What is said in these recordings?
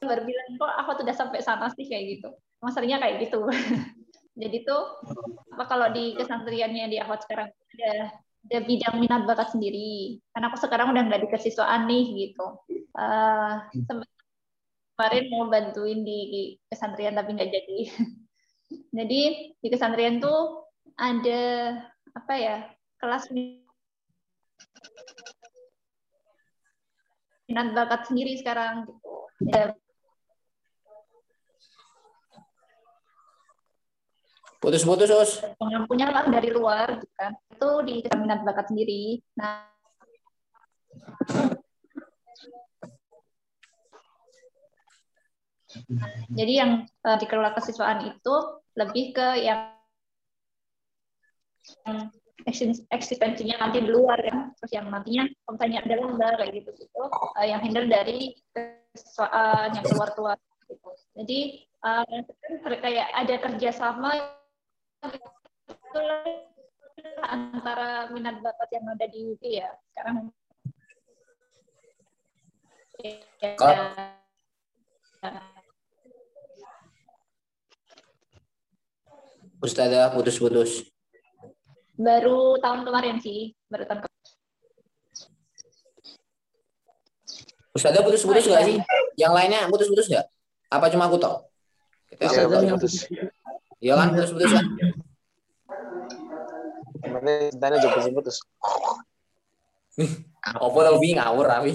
baru bilang kok aku udah sampai sana sih? Kayak gitu. Masalahnya kayak gitu. Jadi tuh apa kalau di kesantriannya di akhwat sekarang ada ada bidang minat bakat sendiri. Karena aku sekarang udah nggak di kesiswaan nih gitu. Uh, kemarin mau bantuin di kesantrian tapi nggak jadi. Jadi di kesantrian tuh ada apa ya kelas minat bakat sendiri sekarang gitu. Ya, Putus-putus, Us. Pengampunya lah dari luar, gitu kan. Itu di minat bakat sendiri. Nah, jadi yang uh, dikelola kesiswaan itu lebih ke yang, yang eksistensinya nanti di luar ya terus yang nantinya kalau ada lomba kayak gitu gitu uh, yang hinder dari kesiswaan yang keluar keluar gitu jadi uh, kayak ada kerjasama antara minat bakat yang ada di UP ya sekarang ya, Ustazah putus-putus. Baru tahun kemarin sih, baru tahun kemarin. Ustazah putus-putus nggak sih? Yang lainnya putus-putus nggak? Apa cuma aku tau? Kita ya, putus. Iya kan putus-putus kan? Kemarin tanya juga putus-putus. Apa lebih ngawur Rami?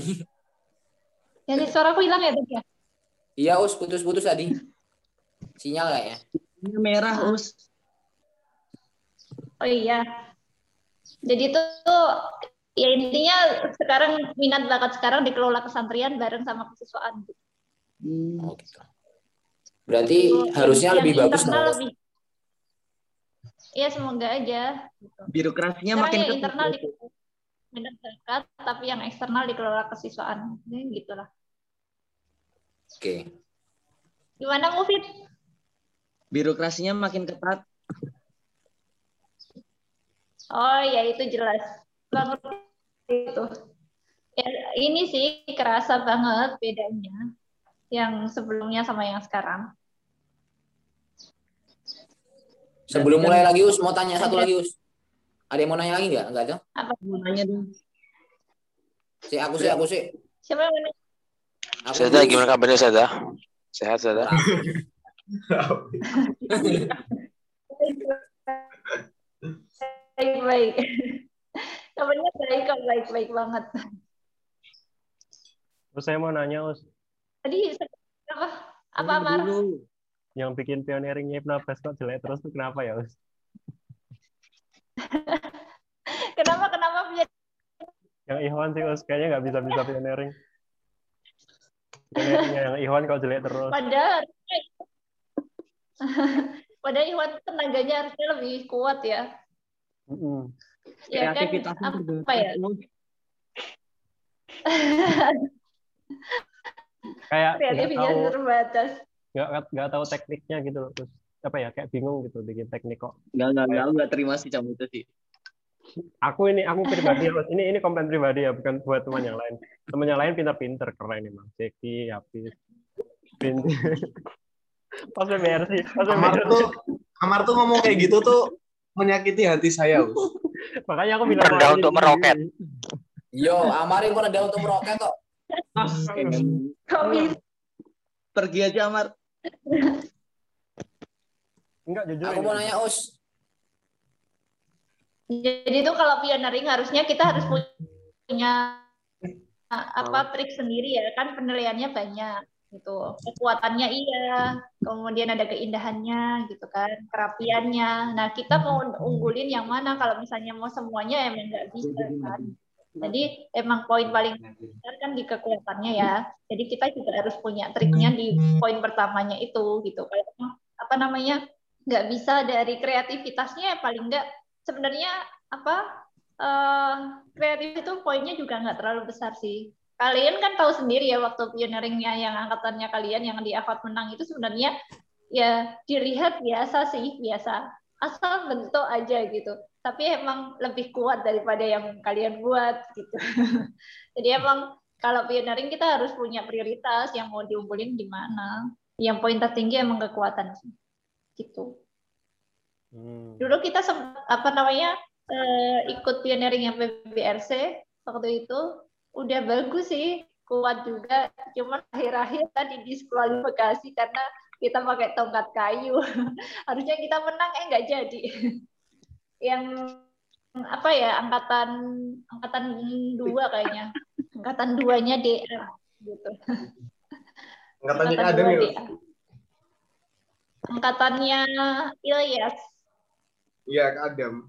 Ya, suara aku hilang ya, Dok ya? Iya, Us, putus-putus tadi. Sinyal kayaknya. Ini merah, Us. Oh iya. Jadi itu tuh ya intinya sekarang minat bakat sekarang dikelola kesantrian bareng sama kesiswaan. Hmm. Oh gitu. Berarti oh, harusnya lebih bagus lebih Iya semoga aja. Gitu. Birokrasinya Sekarang makin ya internal di dekat, tapi yang eksternal dikelola kesiswaan. Ini gitulah. Oke. Okay. Gimana Mufid? Birokrasinya makin ketat. Oh ya itu jelas banget itu. Ya, ini sih kerasa banget bedanya yang sebelumnya sama yang sekarang. Sebelum mulai lagi Us, mau tanya satu lagi Us. Ada yang mau nanya lagi nggak? Nggak ada? Apa? Mau nanya dong. Si aku sih, aku sih. Siapa yang mau Aku Sada, gimana kabarnya Sada? Sehat Sada? baik baik. Kabarnya baik kok, baik baik banget. Terus saya mau nanya Us. Tadi apa? Apa Mar? yang bikin pioneering Hypnobase kok jelek terus tuh kenapa ya, Us? kenapa kenapa biar yang Ikhwan sih Us kayaknya nggak bisa bisa pioneering. Pioneeringnya yang Ikhwan kok jelek terus. Padahal padahal Ikhwan tenaganya harusnya lebih kuat ya. Mm -hmm. Ya kan apa ya? kayak kreativitas terbatas nggak nggak tahu tekniknya gitu loh. Terus apa ya kayak bingung gitu bikin teknik kok. Nggak nggak nggak nggak terima sih kamu itu sih. Aku ini aku pribadi ini ini komplain pribadi ya bukan buat teman yang lain. Teman yang lain pinter-pinter keren emang Jeki Hafiz pas sih pas Amar tuh Amar tuh ngomong kayak gitu tuh menyakiti hati saya makanya aku bilang rendah untuk meroket. Yo Amar itu rendah untuk meroket kok pergi aja Amar. Enggak jujur. Aku mau nanya Us. Jadi itu kalau pioneering harusnya kita harus punya apa trik sendiri ya. Kan penilaiannya banyak gitu. Kekuatannya iya kemudian ada keindahannya gitu kan. Kerapiannya. Nah kita mau unggulin yang mana? Kalau misalnya mau semuanya emang nggak bisa kan jadi emang poin paling besar kan di kekuatannya ya. Jadi kita juga harus punya triknya di poin pertamanya itu gitu. Kalau apa namanya nggak bisa dari kreativitasnya ya paling nggak sebenarnya apa uh, kreatif itu poinnya juga nggak terlalu besar sih. Kalian kan tahu sendiri ya waktu pioneeringnya yang angkatannya kalian yang di akad menang itu sebenarnya ya dilihat biasa sih biasa asal bentuk aja gitu tapi emang lebih kuat daripada yang kalian buat gitu. Jadi emang kalau pioneering kita harus punya prioritas yang mau diunggulin di mana. Yang poin tertinggi emang kekuatan sih. Gitu. Hmm. Dulu kita apa namanya eh, ikut pioneering yang PBRC waktu itu udah bagus sih, kuat juga. Cuman akhir-akhir tadi diskualifikasi karena kita pakai tongkat kayu. Harusnya kita menang eh nggak jadi. yang apa ya angkatan angkatan dua kayaknya angkatan duanya DR gitu Angkatannya angkatan ada dua ya. DR angkatannya Ilyas Iya, Adam.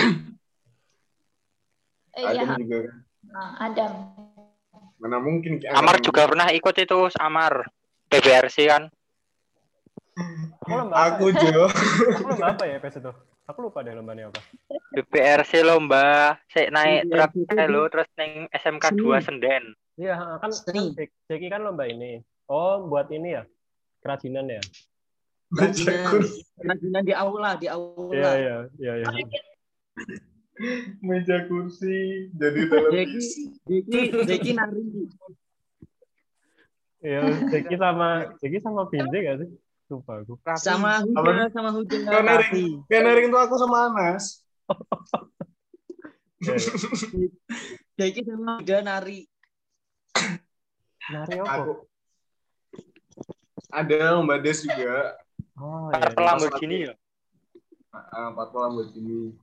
eh, Adam ya juga kan. nah, Adam Mana mungkin Ki Amar juga pernah ikut itu Amar PBRC kan Aku lomba apa? Aku ya? Jo. Aku lomba apa ya PS itu? Aku lupa deh lombanya apa. PBRC lomba saya naik truk PBRC itu hello terus neng SMK 2 Senden Iya, kan, kan Jeki kan lomba ini. Oh, buat ini ya? Kerajinan ya? Kerajinan di aula, di Iya, aula. iya, iya, iya. Meja kursi. Jadi televisi. Jeki, Jeki nari. Iya, Jeki sama Jeki sama Binti gak sih? Lupa aku. Sama? Huda, sama Huda. Pioneering. Pioneering itu aku sama Anas. Jeki sama Huda nari. Nari apa? Aku. Ada Mbak Des juga. Oh, iya. Iya. Lamborghini ya Ah, Empat malam buat ini.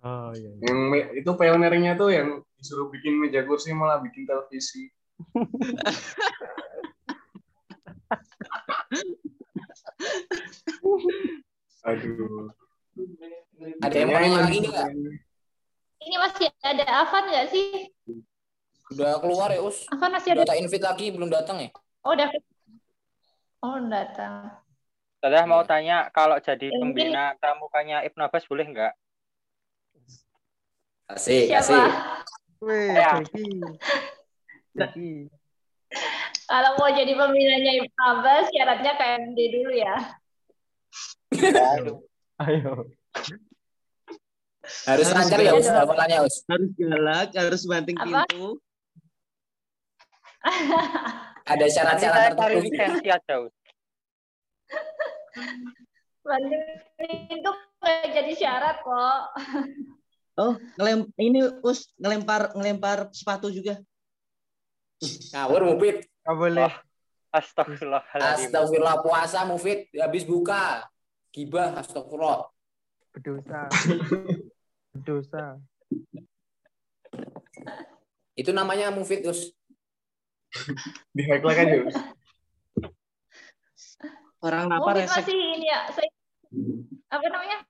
Oh, iya. iya. Yang itu pioneeringnya tuh yang disuruh bikin meja kursi malah bikin televisi. Aduh. Ada yang mau nanya lagi nggak? ini masih ada Afan nggak sih Udah keluar ya, Us. Afan masih ada Udah tak invite lagi, belum datang ya? oh udah oh datang Saya mau tanya kalau jadi mungkin- pembina pramukanya Ibnu Abbas boleh nggak? Asik, siapa asik. Wih, Ya. Kalau mau jadi pembinanya Ibnu Abbas syaratnya KMD dulu ya Ayo. Harus Harus lancar ya, Us. Us. Harus galak, harus banting Apa? pintu. Ada syarat-syarat tertentu. lisensi aja. Us. Banting itu nggak jadi syarat kok Oh, ngelem ini us ngelempar ngelempar sepatu juga. Ngawur, Mufid. Nggak boleh. Astagfirullahaladzim. Astagfirullah, puasa, Mufid. Habis buka. Gibah, astagfirullah. Berdosa. Berdosa. Itu namanya Mufid, Us. Di hack lagi aja. Us. Orang lapar resek. masih ini ya saya apa namanya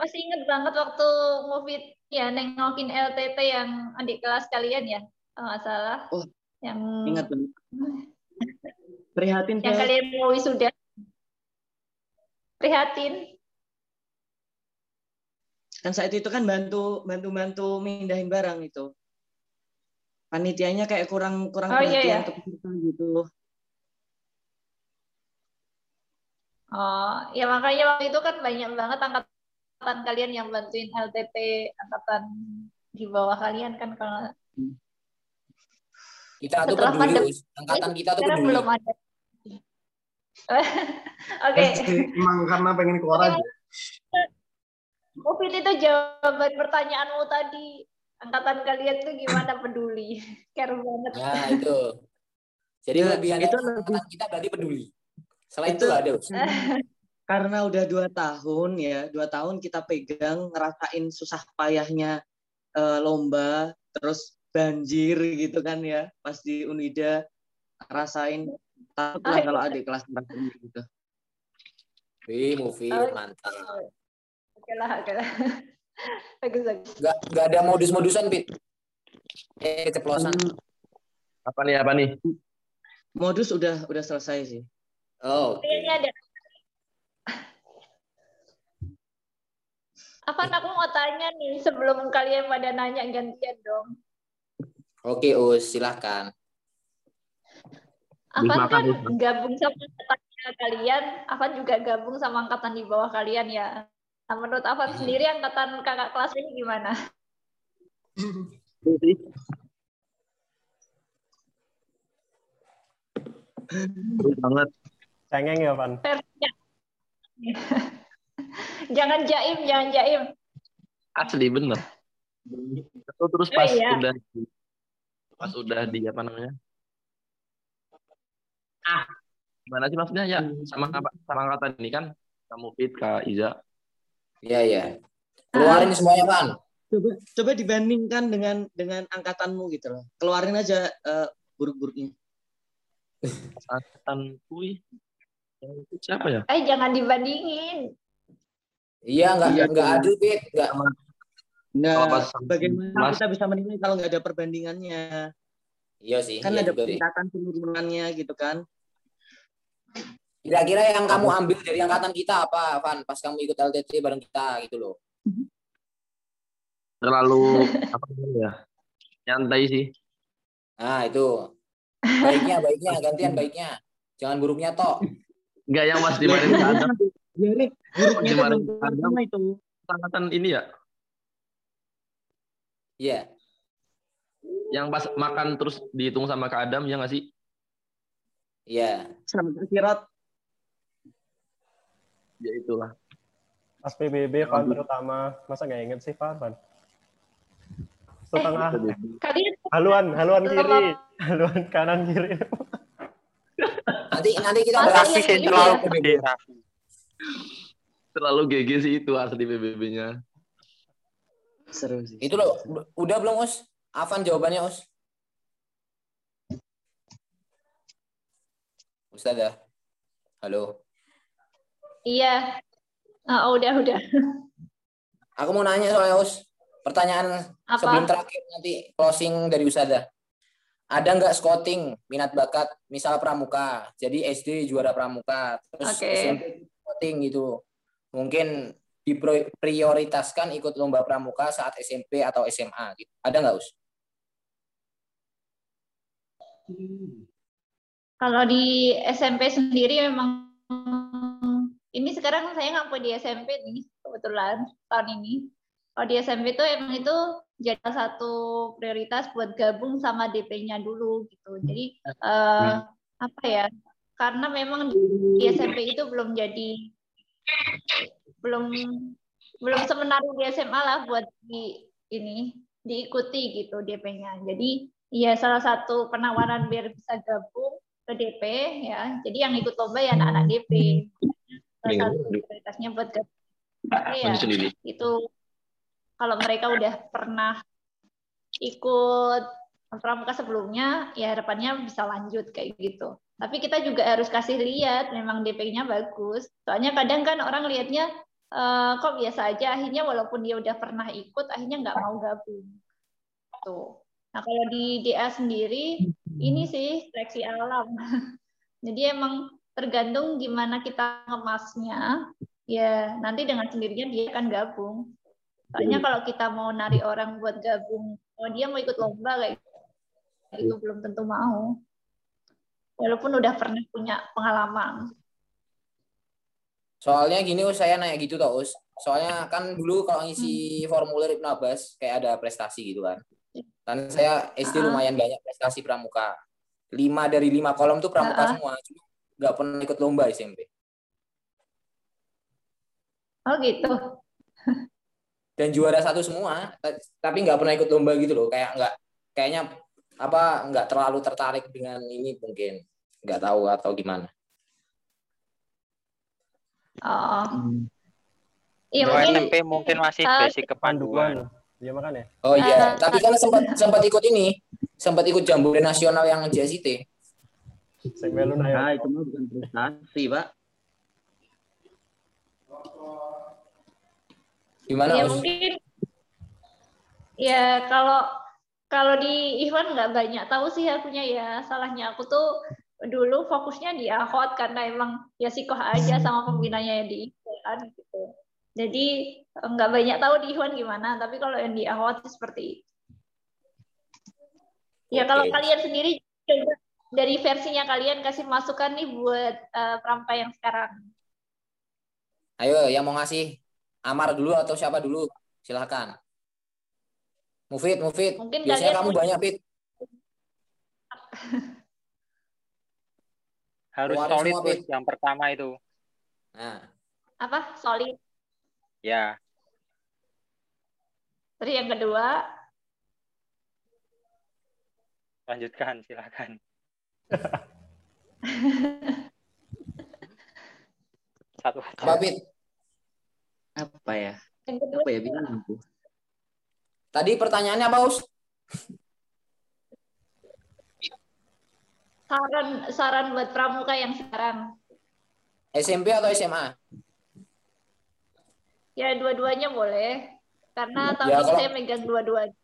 masih inget banget waktu Mufid ya nengokin LTT yang adik kelas kalian ya kalau nggak salah Oh, yang Ingat. Prihatin yang saya. kalian mau wisuda prihatin Kan saat itu kan bantu bantu bantu mindahin barang itu. Panitianya kayak kurang kurang Oh, iya, perhatian iya. ke peserta gitu. oh ya makanya waktu itu kan banyak banget angkatan kalian yang bantuin LTT angkatan di bawah kalian kan kalau Kita tuh Setelah peduli. Angkatan kita tuh sekarang peduli. belum ada oke Emang karena pengen keluar aja. Mufid itu jawaban pertanyaanmu tadi. Angkatan kalian tuh gimana peduli? Care banget. Nah, itu. Jadi Ya, kelebihan itu angkatan kita berarti peduli. Selain Itu- itu ada. Karena udah dua tahun ya, dua tahun kita pegang ngerasain susah payahnya eh, lomba, terus banjir gitu kan ya, pas di Unida rasain takut lah Oh, kalau iya. adik kelas ngerasain gitu. Wih, Mufid, Oh. mantap. Oke lah, oke lah. Bagus, bagus. Gak, gak ada modus-modusan, Pit. Eh, keceplosan. Hmm, Apa nih, apa nih? modus udah udah selesai sih. Oh, oke. Kayaknya ada. Apa aku mau tanya nih sebelum kalian pada nanya gantian dong. Oke, Us, silahkan. Afan kan gabung sama angkatannya kalian, Afan juga gabung sama angkatan di bawah kalian ya. Nah, menurut Afan sendiri angkatan kakak kelas ini gimana? Seru banget. Cengeng ya, Van? versinya. jangan jaim, jangan jaim. Asli bener. Itu terus Oh, pas iya. udah pas udah di apa namanya? Ah, gimana sih maksudnya ya sama apa sama angkatan ini kan kamu fit Kak Iza. Iya, iya. Keluarin semuanya, Van. Coba coba dibandingkan dengan dengan angkatanmu gitu loh. Keluarin aja eh, buruk-buruknya. Angkatan kui. Yang itu siapa ya? Eh, jangan dibandingin. Iya, nggak Iya, nggak adil, Pit. Nggak. Nah, bagaimana kelas, kita bisa menilai kalau nggak ada perbandingannya? Iya sih. Kan iya ada peningkatan penurunannya gitu kan. Kira-kira yang kamu ambil dari angkatan kita apa, Van? Pas kamu ikut LTT bareng kita gitu loh. terlalu apa ya? Nyantai sih. Nah, itu. Baiknya, baiknya, gantian baiknya. Jangan buruknya tok. Enggak yang mas Adam. Biarin buruknya itu. Angkatan ini ya, Iya. yang pas makan terus dihitung sama Kak Adam ya nggak sih? Iya. Sama Kirot. Ya itulah. Pas PBB, Van terutama. Masa nggak inget sih, Van? Van? Setengah. Kalian Haluan, haluan kiri. Haluan kanan kiri. Nanti nanti kita bahas iya, sih iya. terlalu Gede. Terlalu GG sih itu asli PBB-nya. Seru sih. Itu loh, udah belum, Us? Avan jawabannya, Us? Ustazah. Halo. Iya. Ah, udah, udah. Aku mau nanya soalnya, Us. Pertanyaan Apa? sebelum terakhir nanti closing dari Ustazah. Ada nggak scouting minat bakat misal pramuka jadi SD juara pramuka terus Oke. SMP scouting gitu mungkin diprioritaskan ikut lomba pramuka saat SMP atau SMA gitu ada nggak us Kalau di SMP sendiri memang ini sekarang saya ngaku di SMP nih kebetulan tahun ini. Kalau di SMP itu emang itu jadi satu prioritas buat gabung sama DP-nya dulu gitu. Jadi eh, apa ya? Karena memang di SMP itu belum jadi belum belum semenarik di SMA lah buat di ini diikuti gitu DP-nya. Jadi ya salah satu penawaran biar bisa gabung ke DP ya. Jadi yang ikut lomba ya anak-anak DP. Salah Minggu, satu prioritasnya buat gabung. Ya itu kalau mereka udah pernah ikut pramuka sebelumnya ya harapannya bisa lanjut kayak gitu tapi kita juga harus kasih lihat memang DP-nya bagus. Soalnya kadang kan orang lihatnya eh, kok biasa aja akhirnya walaupun dia udah pernah ikut akhirnya nggak mau gabung. Tuh. Nah kalau di DA sendiri ini sih seleksi alam. Jadi emang tergantung gimana kita ngemasnya. Ya nanti dengan sendirinya dia akan gabung. Soalnya kalau kita mau narik orang buat gabung, oh dia mau ikut lomba kayak itu belum tentu mau. Walaupun udah pernah punya pengalaman. soalnya gini us saya nanya gitu toh us soalnya kan dulu kalau ngisi formulir Ibnu Abbas kayak ada prestasi gitu kan kan saya SD Ah. lumayan banyak prestasi pramuka lima dari lima kolom tuh pramuka Ah. semua cuma nggak pernah ikut lomba SMP Oh gitu. dan juara satu semua ta- tapi nggak pernah ikut lomba gitu loh kayak nggak kayaknya apa nggak terlalu tertarik dengan ini mungkin nggak tahu atau gimana Oh. Iya Kalau mungkin SMP mungkin masih Ah, basic kepanduan. Panduan. Iya makanya. oh iya Ah. tapi kan sempat sempat ikut ini sempat ikut jambore nasional yang JSIT Sing melu. Nah, itu mah bukan prestasi, Pak. gimana ya Us? mungkin ya kalau kalau di Ivan nggak banyak tahu sih akunya ya salahnya aku tuh dulu fokusnya di ahot karena emang ya sikoh aja sama pembinanya yang di Ivan gitu. Jadi nggak banyak tahu di Ivan gimana tapi kalau yang di ahot seperti itu. Ya kalau kalian sendiri coba dari versinya kalian kasih masukan nih buat eh, Prampa yang sekarang. Ayo yang mau ngasih? Amar dulu atau siapa dulu? Silahkan Mufid Mufid. Mungkin biasanya kamu banyak Fit Harus Keluarin solid semua, Pit. yang pertama itu. Nah, Apa? Solid. Ya, Terus yang kedua, lanjutkan silakan. Satu. apa Pit? Apa ya? yang kedua Apa ya bingung aku. Tadi pertanyaannya apa, Us? Saran saran buat pramuka yang sekarang. SMP atau SMA? Ya dua-duanya boleh. Karena tahun Ya, ini kalau- saya megang dua-duanya.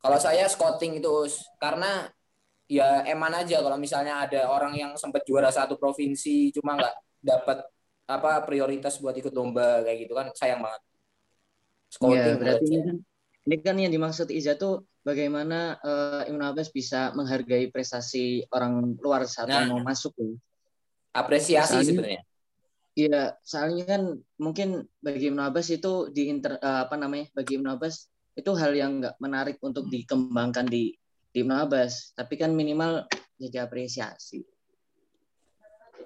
Kalau saya scouting itu, Us. Karena ya eman aja kalau misalnya ada orang yang sempat juara satu provinsi cuma nggak dapat apa prioritas buat ikut lomba kayak gitu kan sayang banget. Iya, Scouting berarti saya. kan ini kan yang dimaksud Iza tuh bagaimana eh, Ibnu Abbas bisa menghargai prestasi orang luar saat Nah. mau masuk loh. apresiasi Soalnya- sebenarnya. Iya, soalnya kan mungkin bagi Ibnu Abbas itu di inter eh, apa namanya? Bagi Ibnu Abbas itu hal yang nggak menarik untuk dikembangkan di di Ibnu Abbas, tapi kan minimal jadi apresiasi.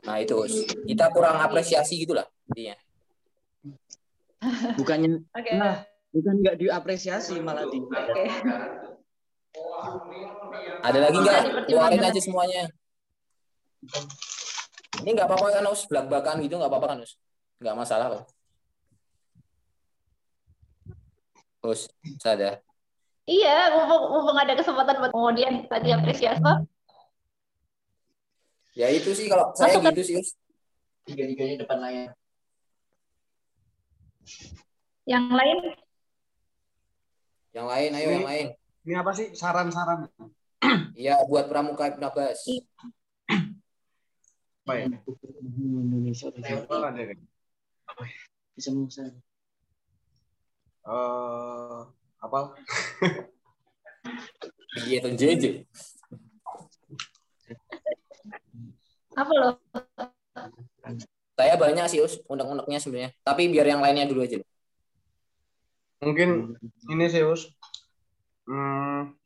Nah itu kita kurang apresiasi gitulah intinya. Bukannya Oke. nah, bukan nggak diapresiasi malah di Oke. Ada lagi nggak? Keluarin aja semuanya. Ini nggak apa-apa kan Us, belak-belakan gitu nggak apa-apa kan Us? Nggak masalah kok. Us, sadar. Iya, mumpung, mumpung ada kesempatan buat kemudian tadi apresiasi. Ya itu sih kalau saya Masuk ke- gitu sih Us. tiga-tiganya depan layar. Yang lain, Yang lain, ayo yang lain. Ini apa sih saran-saran? Iya buat pramuka Ibn Abbas. Apa ya? Indonesia Saran bisa mengusaha. Eh, apa? Iya apa loh? Saya banyak sih Us, undang-undangnya sebenarnya. Tapi biar yang lainnya dulu aja. Mungkin ini sih, Us. Hmm,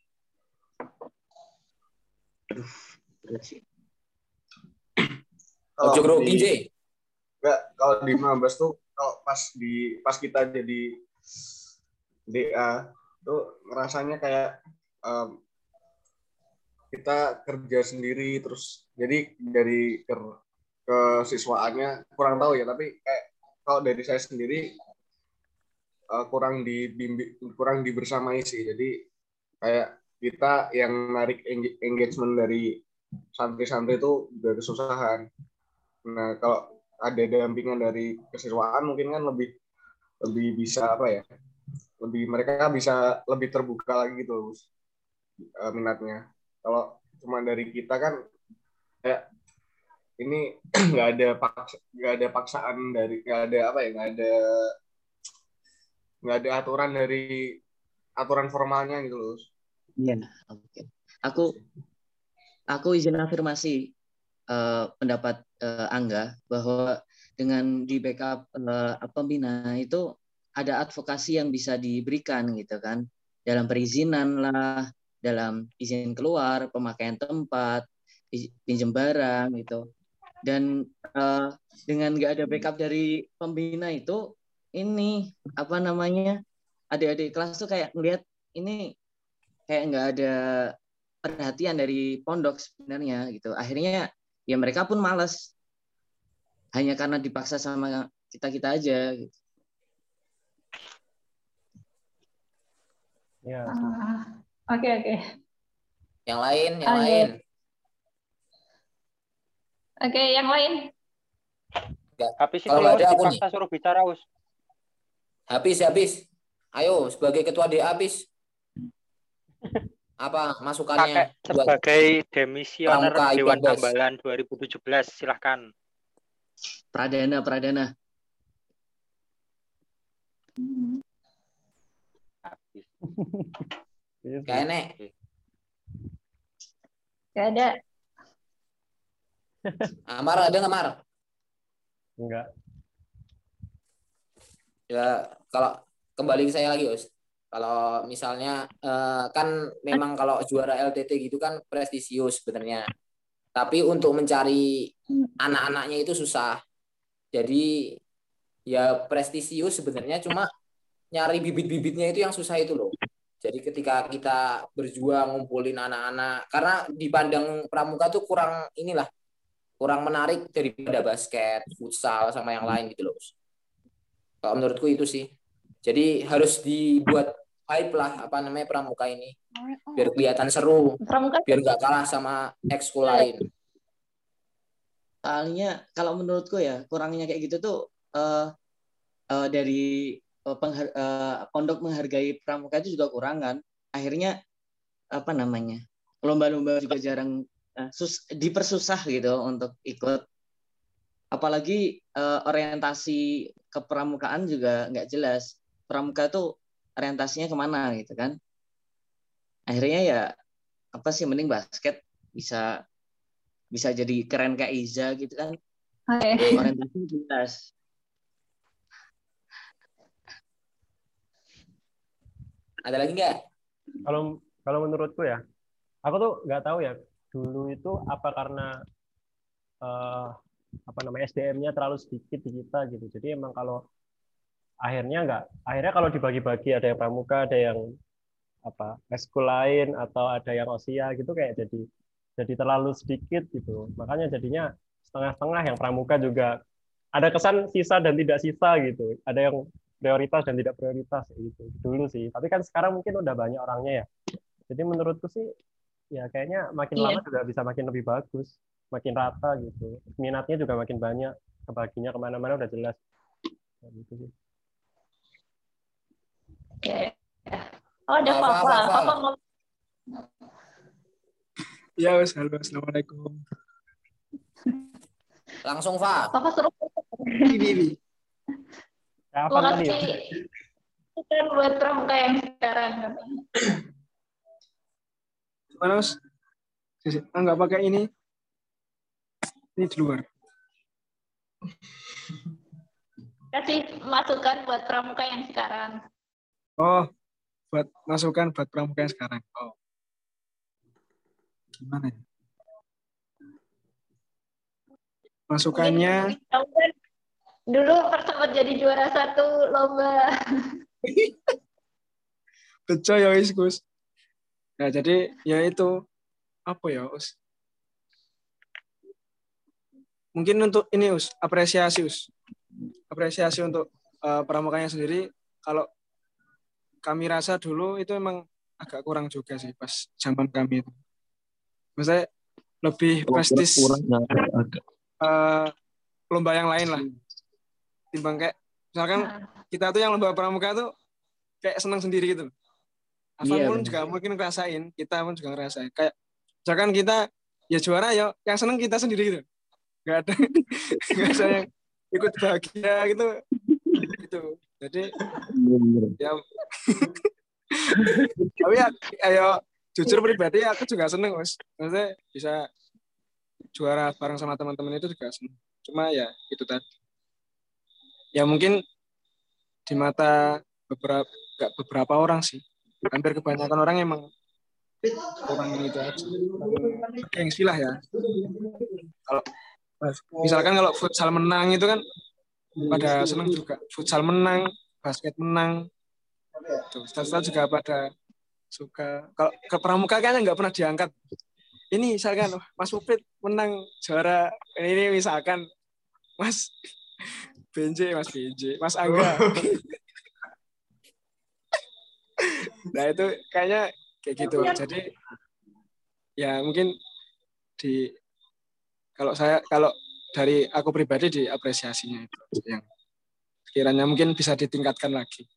kalau Ojo grogi, di- J. Enggak, kalau di Mabas tuh kalau pas di pas kita jadi DA tuh ngerasanya kayak em, kita kerja sendiri terus jadi dari ke kesiswaannya kurang tahu ya tapi kayak kalau dari saya sendiri eh, kurang dibimbing kurang dibersamai sih. Jadi kayak kita yang narik eng- engagement dari santri-santri itu juga kesusahan. Nah kalau ada dampingan dari kesiswaan mungkin kan lebih lebih bisa apa ya? Lebih mereka bisa lebih terbuka lagi gitu eh, minatnya. Kalau cuma dari kita kan kayak ini nggak ada paksa nggak ada paksaan dari nggak ada apa ya nggak ada nggak ada aturan dari aturan formalnya gitu loh Iya, oke. Aku aku izin afirmasi eh, pendapat eh, Angga bahwa dengan di backup eh, pembina itu ada advokasi yang bisa diberikan gitu kan dalam perizinan lah, dalam izin keluar, pemakaian tempat, pinjam barang gitu. Dan eh, dengan nggak ada backup dari pembina itu ini apa namanya adik-adik kelas tuh kayak ngelihat ini kayak nggak ada perhatian dari pondok sebenarnya gitu. Akhirnya ya mereka pun malas hanya karena dipaksa sama kita kita aja. Gitu. Ya. Ah, Oke oke. Yang lain, yang Ayo. lain. Oke, yang lain. Habis itu Kalau ada, aku dipaksa suruh bicara Us. Habis, habis. Ayo, sebagai ketua DA, habis. Apa masukannya Kakek sebagai demisioner Dewan. Tambalan 2017 silahkan. Pradana Pradana. Gak enek? Gak ada. Amar ada nggak Mar? Enggak. Ya, kalau kembali ke saya lagi, Us. Kalau misalnya eh, kan memang kalau juara LTT gitu kan prestisius sebenarnya. Tapi untuk mencari anak-anaknya itu susah. Jadi ya prestisius sebenarnya cuma nyari bibit-bibitnya itu yang susah itu loh. Jadi ketika kita berjuang ngumpulin anak-anak karena dipandang pramuka tuh kurang inilah kurang menarik daripada basket, futsal sama yang lain gitu loh. Kalau menurutku itu sih. Jadi harus dibuat hype lah apa namanya pramuka ini biar kelihatan seru, Pramuka biar nggak kalah sama ekskul lain. Soalnya kalau menurutku ya kurangnya kayak gitu tuh eh eh, dari eh, penghar- pondok menghargai pramuka itu juga kurang kan. Akhirnya apa namanya lomba-lomba juga jarang eh, sus dipersusah gitu untuk ikut. Apalagi eh, orientasi kepramukaan juga nggak jelas. Pramuka tuh orientasinya ke mana gitu kan. Akhirnya ya apa sih mending basket bisa bisa jadi keren kayak Iza gitu kan Oke. orientasinya jelas Ada lagi nggak? Kalau kalau menurutku ya, aku tuh nggak tahu ya dulu itu apa karena eh, apa namanya SDM-nya terlalu sedikit di kita gitu. Jadi emang kalau akhirnya nggak, akhirnya kalau dibagi-bagi ada yang pramuka, ada yang apa eskul lain atau ada yang osia gitu kayak jadi jadi terlalu sedikit gitu. Makanya jadinya setengah-setengah yang pramuka juga ada kesan sisa dan tidak sisa gitu. Ada yang prioritas dan tidak prioritas gitu dulu sih. Tapi kan sekarang mungkin udah banyak orangnya ya. Jadi menurutku sih ya kayaknya makin Iya. lama juga bisa makin lebih bagus, makin rata gitu. Minatnya juga makin banyak, kebaginya ke mana-mana udah jelas. Gitu sih. Oke. Oh, ada Apa, Papa. apa, apa? Papa mau Ya, wes, halo, assalamualaikum. Langsung Fa. Papa suruh Ini, ini. Ya, apa tadi? kasih kan buat pramuka yang sekarang. Gimana, Mas? Sisi- Ah, nggak pakai ini. Ini di luar. Kasih masukan buat pramuka yang sekarang. Oh, buat masukan buat pramuka yang sekarang. Oh. Gimana ya? Masukannya, kan dulu sempat jadi juara satu lomba. betul ya, wis, Gus. Nah, jadi ya itu apa ya, Us? Mungkin untuk ini, Us, apresiasi, Us. Apresiasi untuk eh, pramukanya sendiri. Kalau kami rasa dulu itu emang agak kurang juga sih pas zaman kami itu. Maksudnya lebih prestis Kurang ya, agak. eh, lomba yang lain lah. Timbang kayak misalkan kita tuh yang lomba pramuka tuh kayak senang sendiri gitu. Afan Iya, pun juga mungkin ngerasain, kita pun juga ngerasain. Kayak misalkan kita ya juara ya yang senang kita sendiri gitu. Gak ada gak ada yang ikut bahagia gitu. Gitu. Jadi ya. Tapi ya ayo jujur pribadi aku juga seneng mas. Maksudnya bisa juara bareng sama teman-teman itu juga seneng. Cuma ya itu tadi. Ya mungkin di mata beberapa gak beberapa orang sih. Hampir kebanyakan orang emang ini itu aja. Gengsi lah ya. Kalau misalkan kalau futsal menang itu kan pada seneng juga futsal menang basket menang Tuh, staff juga pada suka. Kalau ke pramuka kan nggak pernah diangkat. Ini misalkan Mas Upit menang juara ini, ini misalkan Mas Benje, Mas Benje, Mas Angga. nah itu kayaknya kayak gitu. Jadi ya mungkin di kalau saya kalau dari aku pribadi di apresiasinya itu yang kiranya mungkin bisa ditingkatkan lagi.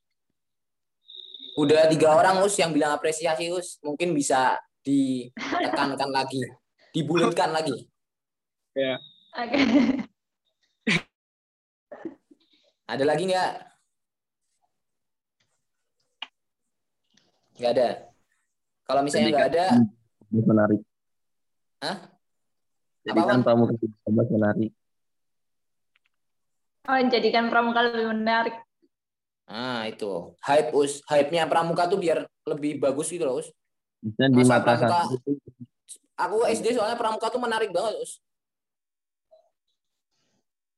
Udah tiga orang us yang bilang apresiasi us, mungkin bisa ditekankan lagi, dibulatkan lagi. Ya. Oke. Ada lagi nggak? Nggak ada. Kalau misalnya nggak ada, menarik. Hah? Jadi Apa, kan Wan? pramuka tambah menarik. Oh, jadikan pramuka lebih menarik. nah itu hype us, hype-nya pramuka tuh biar lebih bagus gitu loh us. Misalnya di Masa mata pramuka- Aku SD soalnya pramuka tuh menarik banget us.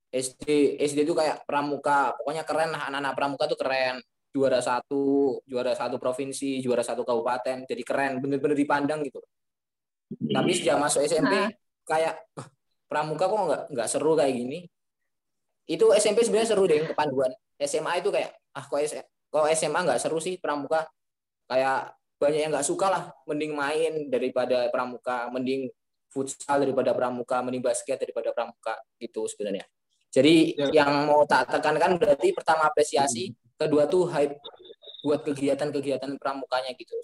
SD SD itu kayak pramuka pokoknya keren lah anak-anak pramuka tuh keren juara satu juara satu provinsi juara satu kabupaten jadi keren bener-bener dipandang gitu tapi sejak masuk SMP Nah. Kayak "Ah, pramuka kok nggak nggak seru kayak gini? Itu SMP sebenarnya seru deh kepanduan. SMA itu kayak ah kok S- kok SMA nggak seru sih pramuka? Kayak banyak yang nggak suka lah mending main daripada pramuka mending futsal daripada pramuka mending basket daripada pramuka gitu sebenarnya. Jadi Ya. yang mau tak tekankan berarti pertama apresiasi kedua tuh hype buat kegiatan-kegiatan pramukanya gitu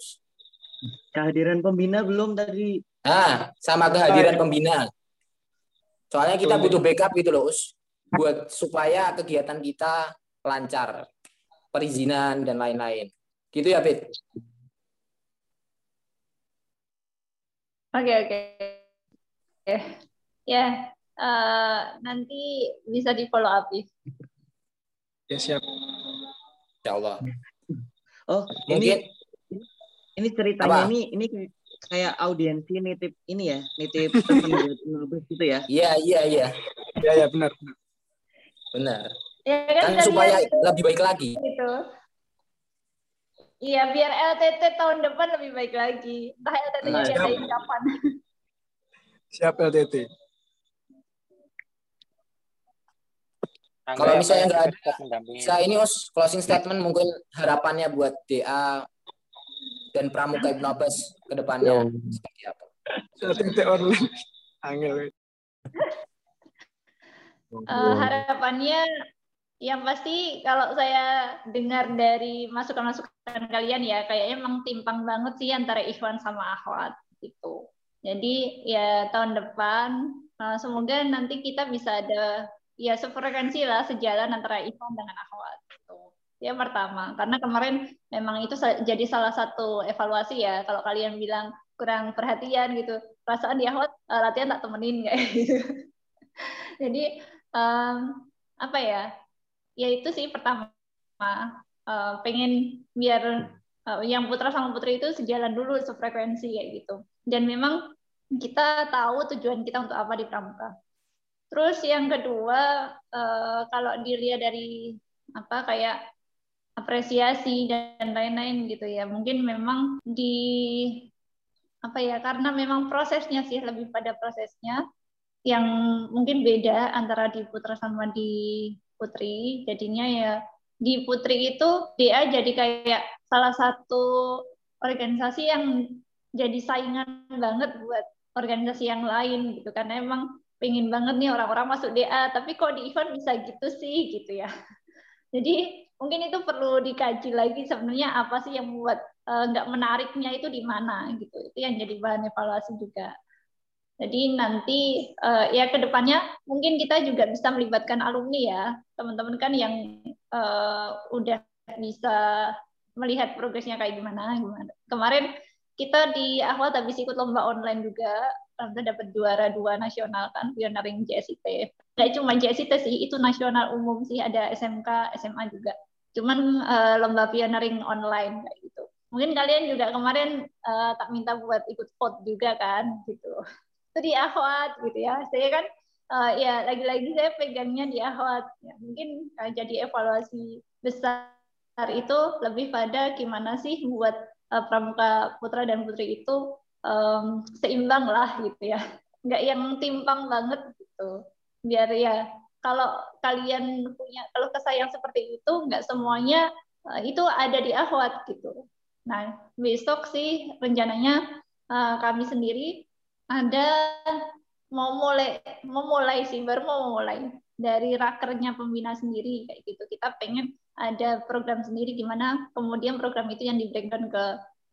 Kehadiran pembina belum tadi. Nah, sama kehadiran pembina. Soalnya kita butuh backup gitu loh, Us. Buat supaya kegiatan kita lancar. Perizinan dan lain-lain. Gitu ya, Pit? Oke oke. Oke. Ya, eh, nanti bisa di follow up. If. Ya siap. Insya Allah. Oh, Mungkin ini ini ceritanya Apa? ini ini kayak, audiensi nitip ini ya, nitip buat gitu ya. iya, iya, iya. Ya ya benar. benar. Benar. Ya Kan udah supaya lihat lebih baik lagi. gitu. Iya, biar LTT tahun depan lebih baik lagi. Entah LTT-nya Nah, diadain kapan. Siap LTT. Kalau misalnya nggak ada, bisa ini Us, closing statement mungkin harapannya buat DA dan Pramuka Ibnu Abbas ke depannya seperti apa? Online. Angel. Eh, harapannya yang pasti kalau saya dengar dari masukan-masukan kalian ya kayaknya emang timpang banget sih antara Ikhwan sama Akhwat gitu. Jadi ya tahun depan eh, semoga nanti kita bisa ada ya sefrekuensi lah sejalan antara Ikhwan dengan Akhwat gitu. Ya pertama karena kemarin memang itu jadi salah satu evaluasi ya kalau kalian bilang kurang perhatian gitu perasaan di Akhwat eh, latihan tak temenin kayak gitu. Jadi em, apa ya? Ya itu sih pertama eh, pengen biar eh, yang putra sama putri itu sejalan dulu sefrekuensi kayak gitu. Dan memang kita tahu tujuan kita untuk apa di pramuka. Terus yang kedua eh, kalau dilihat dari apa kayak apresiasi dan lain-lain gitu ya. Mungkin memang di apa ya karena memang prosesnya sih lebih pada prosesnya yang mungkin beda antara di putra sama di putri. Jadinya ya di putri itu DA jadi kayak salah satu organisasi yang jadi saingan banget buat organisasi yang lain gitu. Karena emang pengen banget nih orang-orang masuk DA tapi kok di event bisa gitu sih gitu ya. Jadi mungkin itu perlu dikaji lagi sebenarnya apa sih yang membuat eh, nggak menariknya itu di mana gitu. Itu yang jadi bahan evaluasi juga. Jadi nanti eh, ya ke depannya mungkin kita juga bisa melibatkan alumni ya. Teman-teman kan yang eh, udah bisa melihat progresnya kayak gimana gimana. Kemarin kita di Ahwat habis ikut lomba online juga. Alhamdulillah dapat juara dua nasional kan pioneering JSIT nggak cuma JSIT sih itu nasional umum sih. Ada SMK SMA juga cuman eh, lomba pioneering online kayak gitu. Mungkin kalian juga kemarin eh, tak minta buat ikut vote juga kan gitu. Itu di Ahwat gitu ya. Saya kan eh, ya lagi-lagi saya pegangnya di Ahwat. Ya, mungkin eh, jadi evaluasi besar itu lebih pada gimana sih buat eh, pramuka putra dan putri itu em, seimbang lah gitu ya. Nggak yang timpang banget gitu. Biar ya kalau kalian punya kalau kesayang seperti itu nggak semuanya eh, itu ada di Ahwat gitu. Nah besok sih rencananya eh, kami sendiri ada mau mulai mau mulai sih baru mau mulai dari rakernya pembina sendiri kayak gitu. Kita pengen ada program sendiri gimana kemudian program itu yang di breakdown ke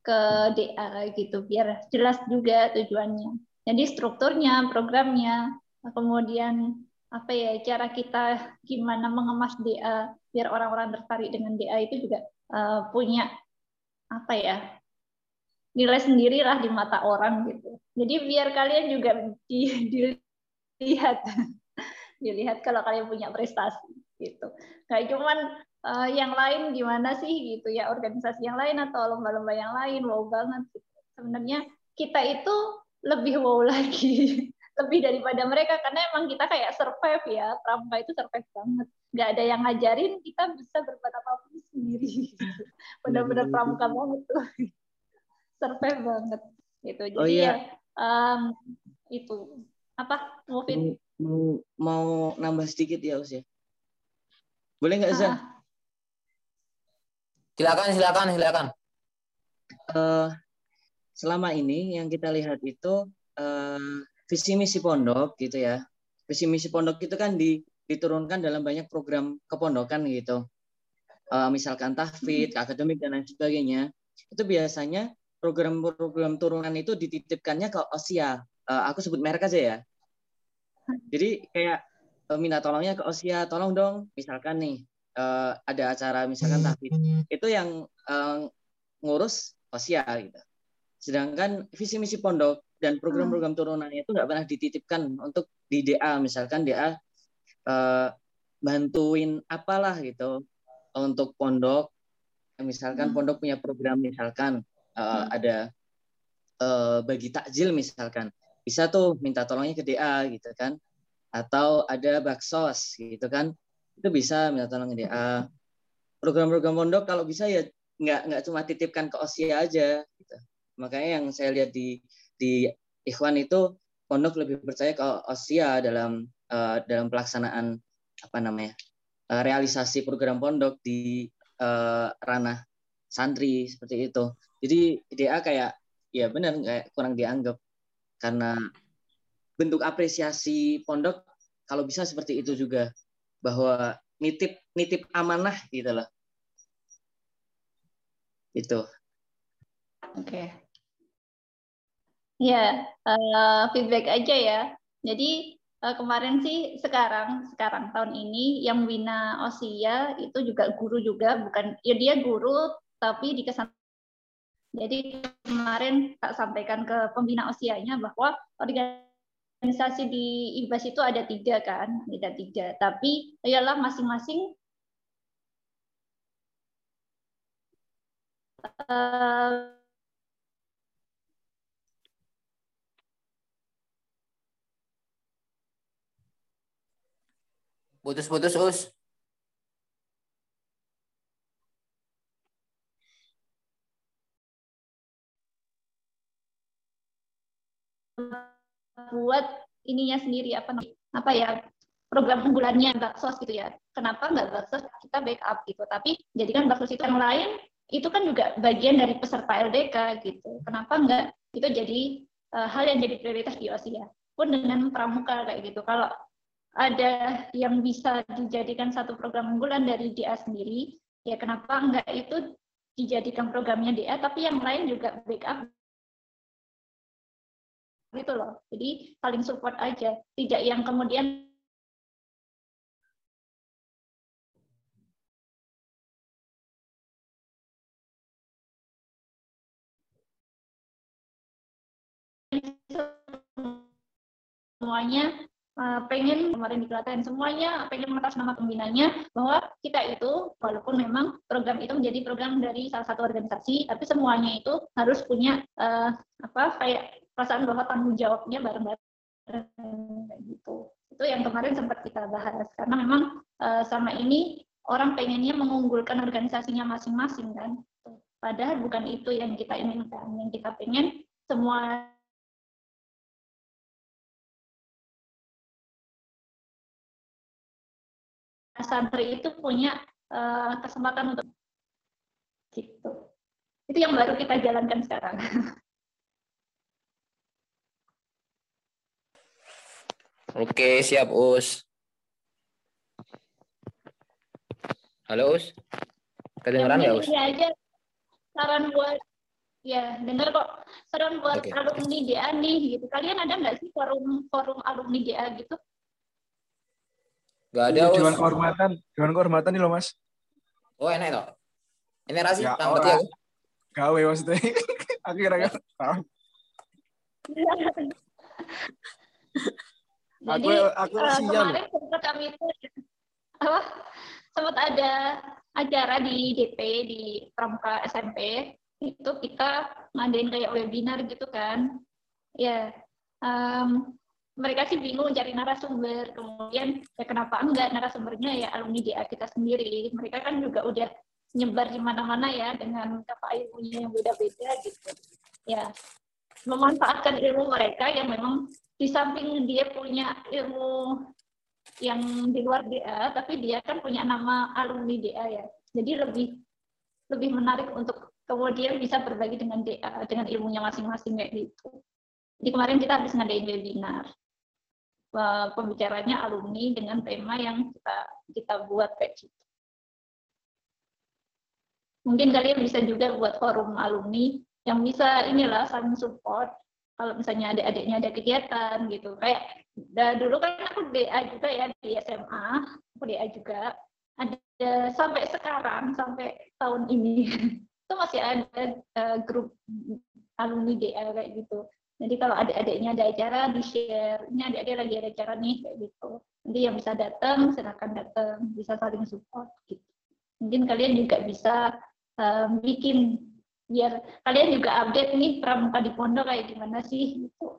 ke DA gitu biar jelas juga tujuannya. Jadi strukturnya programnya kemudian apa ya cara kita gimana mengemas DA biar orang-orang tertarik dengan DA itu juga uh, punya apa ya nilai sendirilah di mata orang gitu. Jadi biar kalian juga di, dilihat dilihat kalau kalian punya prestasi gitu. Kayak cuman uh, yang lain gimana sih gitu ya organisasi yang lain atau lomba-lomba yang lain wow banget. Gitu. Sebenarnya kita itu lebih wow lagi lebih daripada mereka karena emang kita kayak survive ya. Pramuka itu survive banget. Nggak ada yang ngajarin kita bisa berbuat apa-apa sendiri. Benar-benar pramuka banget tuh. Survive banget. Gitu. Jadi Oh, iya. ya em, itu. Apa Mufid? Mau, mau nambah sedikit ya Us ya? Boleh nggak Zah? Ah, Silakan, silakan, silakan. Eh, selama ini yang kita lihat itu eh, visi misi pondok gitu ya. Visi misi pondok itu kan di- diturunkan dalam banyak program kepondokan gitu. Eh, misalkan tahfidz, akademik dan lain sebagainya. Itu biasanya program-program turunan itu dititipkannya ke OSIA. Eh, aku sebut merek aja ya. Jadi kayak eh, minta tolongnya ke OSIA, tolong dong, misalkan nih eh, ada acara misalkan tahfidz, itu yang eh, ngurus OSIA gitu. Sedangkan visi misi pondok dan program-program turunannya itu nggak pernah dititipkan untuk di DA misalkan DA eh, bantuin apalah gitu untuk pondok. Misalkan Hmm. pondok punya program misalkan eh, Hmm. ada eh, bagi takjil misalkan. Bisa tuh minta tolongnya ke DA gitu kan. Atau ada baksos gitu kan. Itu bisa minta tolong ke DA program-program pondok kalau bisa ya nggak nggak cuma titipkan ke OSIA aja gitu. makanya yang saya lihat di di Ikhwan itu pondok lebih percaya ke OSIA dalam eh, dalam pelaksanaan apa namanya eh, realisasi program pondok di eh, ranah santri seperti itu. Jadi DA kayak ya benar kayak kurang dianggap. Karena bentuk apresiasi pondok kalau bisa seperti itu juga bahwa nitip nitip amanah gitu loh. Itu Oke. Ya, eh, feedback aja ya. Jadi eh, kemarin sih sekarang sekarang tahun ini yang bina Osia itu juga guru juga bukan ya dia guru tapi di kesan jadi kemarin tak sampaikan ke pembina Osianya bahwa organisasi di IBAS itu ada tiga kan, ada tiga. Tapi ialah masing-masing eh, Putus-putus, Us. buat ininya sendiri apa apa ya program unggulannya baksos gitu ya. Kenapa nggak baksos kita backup gitu? Tapi jadikan baksos itu yang lain itu kan juga bagian dari peserta LDK gitu. Kenapa nggak itu jadi eh, hal yang jadi prioritas di OSIA pun dengan pramuka kayak gitu. Kalau ada yang bisa dijadikan satu program unggulan dari DA sendiri. Ya kenapa nggak itu dijadikan programnya DA tapi yang lain juga backup? Gitu loh. Jadi saling support aja, tidak yang kemudian semuanya pengen kemarin dikatakan semuanya pengen mengatas nama pembinanya bahwa kita itu walaupun memang program itu menjadi program dari salah satu organisasi tapi semuanya itu harus punya uh, apa kayak perasaan bahwa tanggung jawabnya bareng-bareng gitu. Itu yang kemarin sempat kita bahas karena memang uh, sama ini orang pengennya mengunggulkan organisasinya masing-masing kan. Padahal bukan itu yang kita inginkan. Yang kita pengen semua santri itu punya uh, kesempatan untuk gitu. Itu yang baru kita jalankan sekarang. Oke, siap, Us. Halo, Us. Kedengeran nggak, Yang Us? ini aja saran buat ya dengar kok saran buat Oke. alumni DA nih gitu. Kalian ada nggak sih forum forum alumni DA gitu? Nggak ada, Us. Dewan kehormatan, dewan kehormatan nih loh mas. Oh, enak toh. Ini rasi, Ya, ora. aku. Gawe maksudnya. Aku kira-kira tahu. Jadi Aku- aku sial. kemarin sempat kami itu apa sempat ada acara di DP di Pramuka SMP itu kita ngadain kayak webinar gitu kan ya em, mereka sih bingung cari narasumber. Kemudian ya kenapa enggak? Narasumbernya ya alumni DA kita sendiri. Mereka kan juga udah nyebar di mana-mana ya dengan apa ilmunya yang beda-beda gitu. Ya memanfaatkan ilmu mereka yang memang di samping dia punya ilmu yang di luar DA tapi dia kan punya nama alumni DA ya. Jadi lebih lebih menarik untuk kemudian bisa berbagi dengan DA dengan ilmunya masing-masing kayak gitu. Jadi kemarin kita habis ngadain webinar Eh, pembicaranya alumni dengan tema yang kita kita buat kayak gitu. Mungkin kalian bisa juga buat forum alumni yang bisa inilah saling support. Kalau misalnya adik-adiknya ada kegiatan gitu. Kayak dulu kan aku DA juga ya di SMA, aku DA juga. Ada sampai sekarang sampai tahun ini itu masih ada uh, grup alumni DA kayak gitu. Jadi kalau adik-adiknya ada acara di share, ini adik-adik lagi ada acara nih kayak gitu. Nanti yang bisa datang silakan datang, bisa saling support gitu. Mungkin kalian juga bisa um, bikin biar kalian juga update nih pramuka di pondok kayak gimana sih gitu.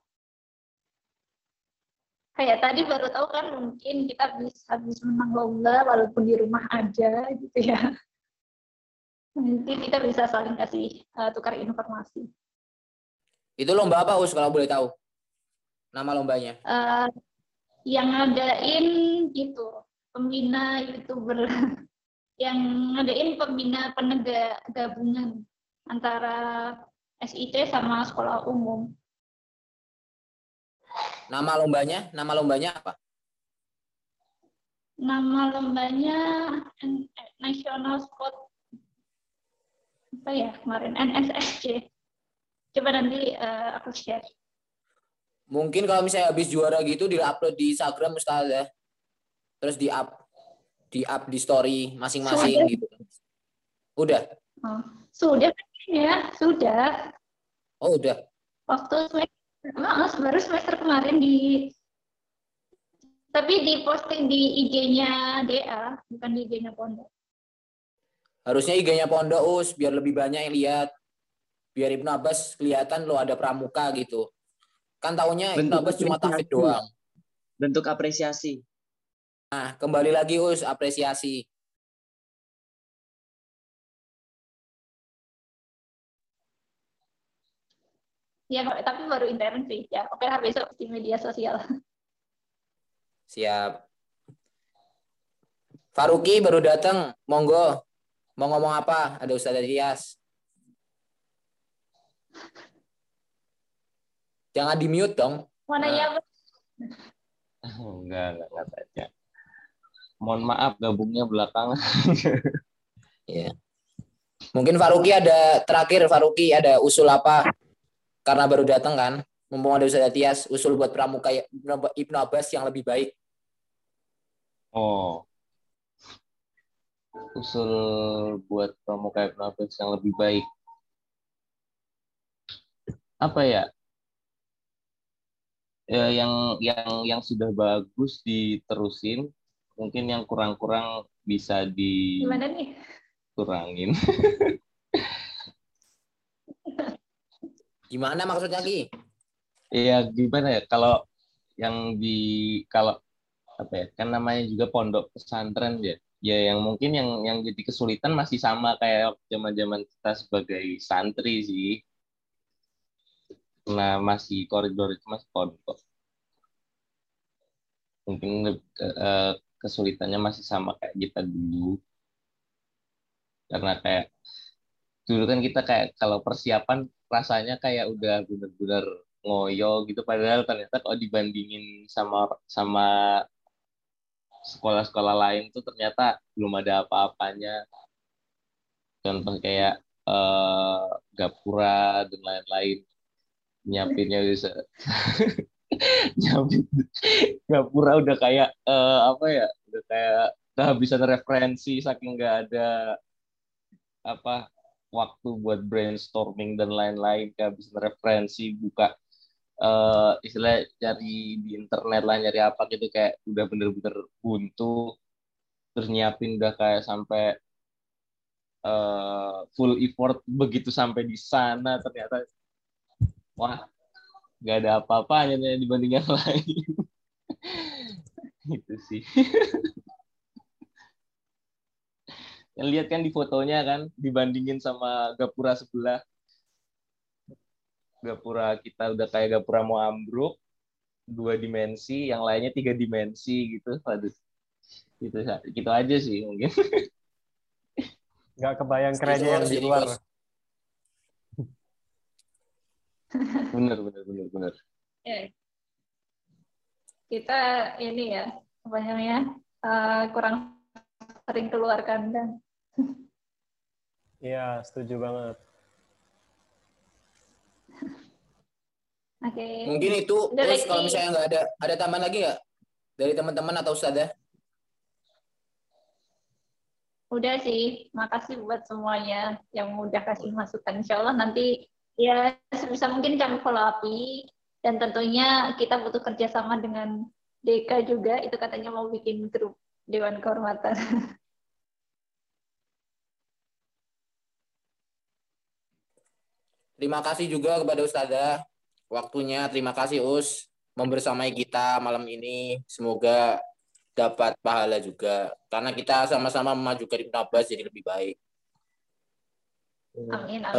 Kayak tadi baru tahu kan mungkin kita bisa habis menang lomba walaupun di rumah aja gitu ya. Nanti kita bisa saling kasih uh, tukar informasi. Itu lomba apa Us kalau boleh tahu? Nama lombanya? Uh, yang ngadain gitu, pembina youtuber yang ngadain pembina penegak gabungan antara SIT sama sekolah umum. Nama lombanya? Nama lombanya apa? Nama lombanya National Sport apa ya kemarin NSSC. Coba nanti uh, aku share. Mungkin kalau misalnya habis juara gitu di-upload di Instagram Ustaz ya. Terus di-up di up di story masing-masing gitu. Udah. Oh, sudah ya, sudah. Oh, udah. Waktu semester, baru semester kemarin di tapi di posting di IG-nya DA, bukan di IG-nya Pondok. Harusnya IG-nya Pondok, Us, biar lebih banyak yang lihat biar Ibnu Abbas kelihatan lo ada pramuka gitu. Kan tahunya Ibnu Abbas cuma tafid doang. Bentuk apresiasi. Nah, kembali lagi Us, apresiasi. Ya, tapi baru intern sih. Ya, oke lah besok di media sosial. Siap. Faruki baru datang, monggo. Mau ngomong apa? Ada Ustaz Rias. Jangan di mute dong. Mana ya? Oh, enggak, enggak, enggak tanya. Mohon maaf gabungnya belakangan. ya. Mungkin Faruki ada terakhir Faruki ada usul apa? Karena baru datang kan. Mumpung ada Ustaz Tias, usul buat pramuka Ibnu Abbas yang lebih baik. Oh. Usul buat pramuka Ibnu Abbas yang lebih baik apa ya ya yang yang yang sudah bagus diterusin mungkin yang kurang-kurang bisa di gimana nih? kurangin. Gimana maksudnya Ki? Iya gimana ya kalau yang di kalau apa ya kan namanya juga pondok pesantren ya. Ya yang mungkin yang yang jadi kesulitan masih sama kayak zaman-zaman kita sebagai santri sih karena masih koridor itu masih pondok mungkin uh, kesulitannya masih sama kayak kita dulu. Karena kayak dulu kan kita kayak kalau persiapan rasanya kayak udah benar-benar ngoyo gitu. Padahal ternyata kalau dibandingin sama sama sekolah-sekolah lain tuh ternyata belum ada apa-apanya. Contoh kayak uh, gapura dan lain-lain nyiapinnya bisa. Nyiapin. Gapura udah kayak uh, apa ya udah kayak kehabisan referensi saking nggak ada apa waktu buat brainstorming dan lain-lain kehabisan referensi buka uh, istilah cari di internet lah nyari apa gitu kayak udah bener-bener buntu terus nyiapin udah kayak sampai uh, full effort begitu sampai di sana ternyata wah nggak ada apa-apanya dibanding yang lain. Itu sih. Yang lihat kan di fotonya kan dibandingin sama gapura sebelah. Gapura kita udah kayak gapura mau ambruk dua dimensi yang lainnya tiga dimensi gitu. Waduh. Gitu gitu aja sih mungkin. Nggak kebayang kerennya yang di luar bener bener bener bener Ya. Kita ini ya, apa namanya, eh, kurang sering keluar kandang. Iya, setuju banget. Oke. Mungkin itu Udah terus kalau misalnya nggak ada ada tambahan lagi nggak dari teman-teman atau ustazah? Udah sih, makasih buat semuanya yang udah kasih masukan. Insya Allah nanti ya sebisa mungkin kami follow up dan tentunya kita butuh kerjasama dengan Deka juga. Itu katanya mau bikin grup Dewan Kehormatan. Terima kasih juga kepada ustazah waktunya. Terima kasih Us membersamai kita malam ini. Semoga dapat pahala juga karena kita sama-sama memajukan Ibnu Abbas jadi lebih baik. Amin. amin.